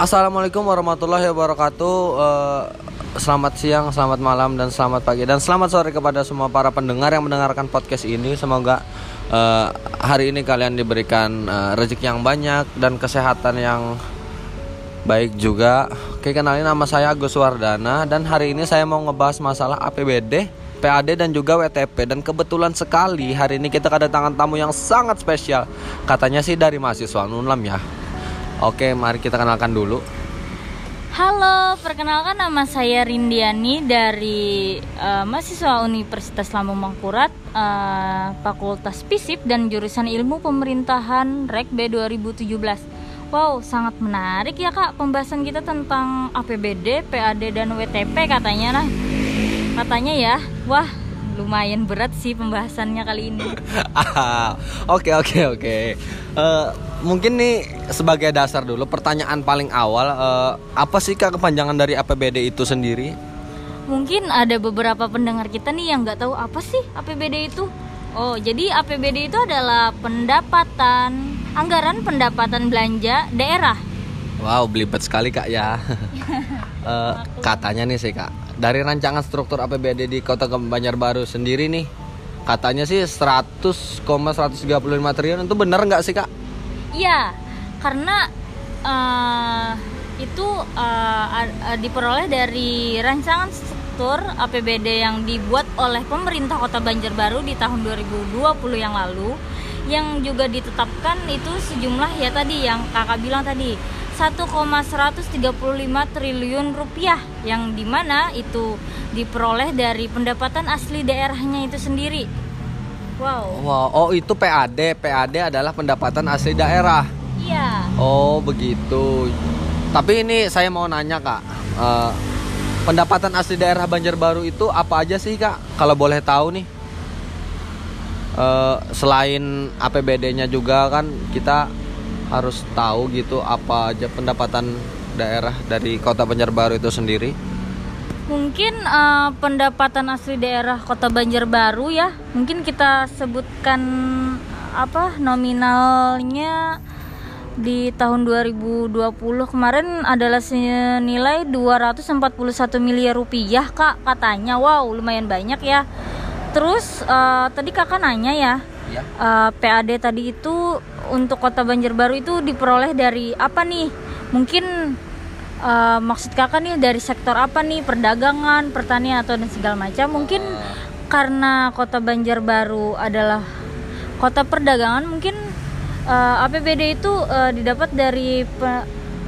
Assalamualaikum warahmatullahi wabarakatuh. Eh, selamat siang, selamat malam, dan selamat pagi dan selamat sore kepada semua para pendengar yang mendengarkan podcast ini. Semoga eh, hari ini kalian diberikan eh, rezeki yang banyak dan kesehatan yang baik juga. Oke, kenalin nama saya Agus Wardana dan hari ini saya mau ngebahas masalah APBD, PAD dan juga WTP dan kebetulan sekali hari ini kita kedatangan tamu yang sangat spesial. Katanya sih dari mahasiswa Unlam ya. Oke, mari kita kenalkan dulu. Halo, perkenalkan nama saya Rindiani dari uh, mahasiswa Universitas Lambung Mangkurat, uh, Fakultas FISIP dan jurusan Ilmu Pemerintahan REK B 2017. Wow, sangat menarik ya kak pembahasan kita tentang APBD, PAD dan WTP katanya lah. Katanya ya, wah lumayan berat sih pembahasannya kali ini. Oke oke oke. Mungkin nih sebagai dasar dulu pertanyaan paling awal uh, apa sih kak kepanjangan dari APBD itu sendiri? Mungkin ada beberapa pendengar kita nih yang nggak tahu apa sih APBD itu. Oh, jadi APBD itu adalah pendapatan anggaran pendapatan belanja daerah. Wow, belibet sekali kak ya. uh, katanya nih sih kak, dari rancangan struktur APBD di Kota Banjarbaru sendiri nih, katanya sih 100,135 triliun itu benar nggak sih kak? Iya, karena uh, itu uh, diperoleh dari rancangan struktur APBD yang dibuat oleh pemerintah Kota Banjarbaru di tahun 2020 yang lalu yang juga ditetapkan itu sejumlah ya tadi yang kakak bilang tadi 1,135 triliun rupiah yang di mana itu diperoleh dari pendapatan asli daerahnya itu sendiri. Wow. Wow, oh itu PAD. PAD adalah pendapatan asli daerah. Iya. Oh begitu. Tapi ini saya mau nanya kak, uh, pendapatan asli daerah Banjarbaru itu apa aja sih kak? Kalau boleh tahu nih. Uh, selain APBD-nya juga kan kita harus tahu gitu apa aja pendapatan daerah dari kota Banjarbaru itu sendiri. Mungkin uh, pendapatan asli daerah kota Banjarbaru ya, mungkin kita sebutkan apa nominalnya di tahun 2020 kemarin adalah senilai 241 miliar rupiah kak katanya. Wow lumayan banyak ya. Terus uh, tadi kakak nanya ya, ya. Uh, PAD tadi itu untuk kota Banjarbaru itu diperoleh dari apa nih? Mungkin uh, maksud kakak nih dari sektor apa nih? Perdagangan pertanian atau dan segala macam. Mungkin karena kota Banjarbaru adalah kota perdagangan mungkin uh, APBD itu uh, didapat dari pe,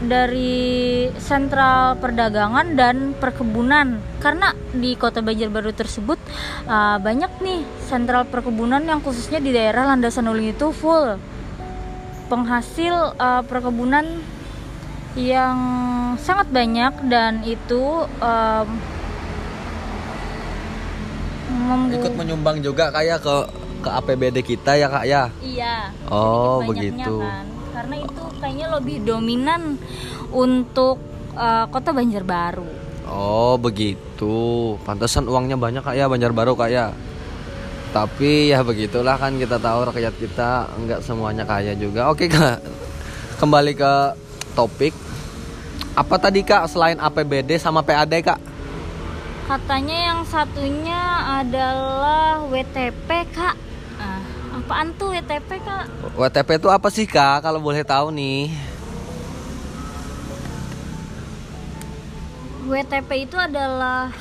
dari sentral perdagangan dan perkebunan. Karena di kota Banjarbaru tersebut uh, banyak nih sentral perkebunan yang khususnya di daerah landasan ulin itu full. Penghasil uh, perkebunan yang sangat banyak dan itu um, ikut menyumbang juga kayak ke ke APBD kita ya kak ya? Iya. Oh begitu. kan. karena itu kayaknya lebih dominan untuk uh, kota Banjarbaru. Oh begitu. Pantesan uangnya banyak kak ya Banjarbaru kak ya? Tapi ya begitulah kan kita tahu rakyat kita nggak semuanya kaya juga. Oke kak. Kembali ke topik apa tadi kak selain APBD sama PAD kak katanya yang satunya adalah WTP kak Apaan tuh WTP kak? WTP itu apa sih kak? Kalau boleh tahu nih. WTP itu adalah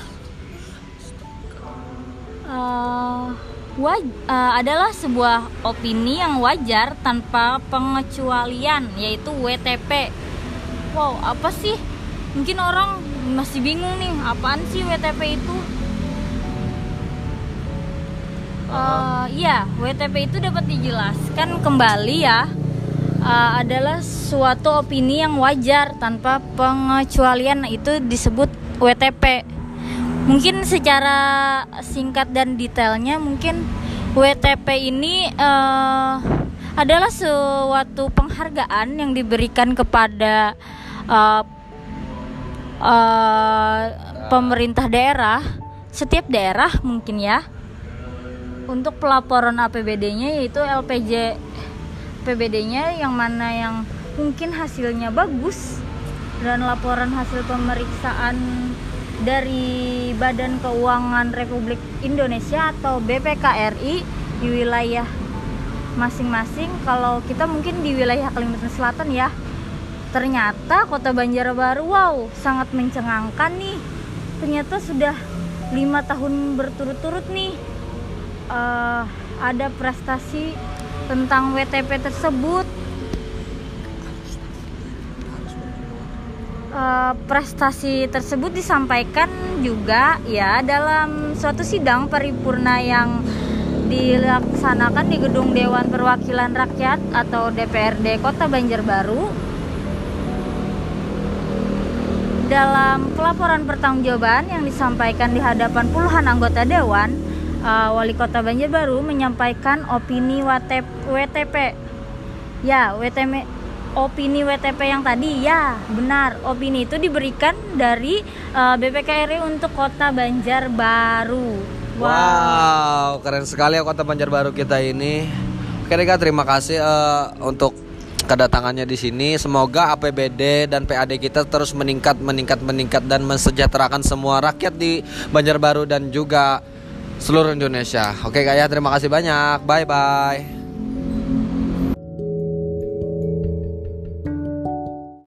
uh, waj uh, adalah sebuah opini yang wajar tanpa pengecualian yaitu WTP. Wow, apa sih? Mungkin orang masih bingung nih, apaan sih WTP itu? Uh, iya, WTP itu dapat dijelaskan kembali ya uh, adalah suatu opini yang wajar tanpa pengecualian itu disebut WTP. Mungkin secara singkat dan detailnya mungkin WTP ini uh, adalah suatu penghargaan yang diberikan kepada uh, pemerintah daerah, setiap daerah mungkin ya untuk pelaporan APBD-nya yaitu LPJ APBD-nya yang mana yang mungkin hasilnya bagus dan laporan hasil pemeriksaan dari Badan Keuangan Republik Indonesia atau BPKRI di wilayah masing-masing. Kalau kita mungkin di wilayah Kalimantan Selatan ya, ternyata Kota Banjarbaru, wow, sangat mencengangkan nih. Ternyata sudah lima tahun berturut-turut nih uh, ada prestasi tentang WTP tersebut uh, prestasi tersebut disampaikan juga ya dalam suatu sidang paripurna yang dilaksanakan di Gedung Dewan Perwakilan Rakyat atau DPRD Kota Banjarbaru. Dalam pelaporan pertanggungjawaban yang disampaikan di hadapan puluhan anggota dewan, uh, Wali Kota Banjarbaru menyampaikan opini WTP. Ya, WTP opini WTP yang tadi ya benar opini itu diberikan dari uh, BPKRI untuk kota Banjarbaru wow. wow keren sekali ya kota Banjarbaru kita ini oke terima kasih uh, untuk kedatangannya di sini. Semoga APBD dan PAD kita terus meningkat meningkat meningkat dan mensejahterakan semua rakyat di Banjarbaru dan juga seluruh Indonesia. Oke kak ya. Terima kasih banyak. Bye bye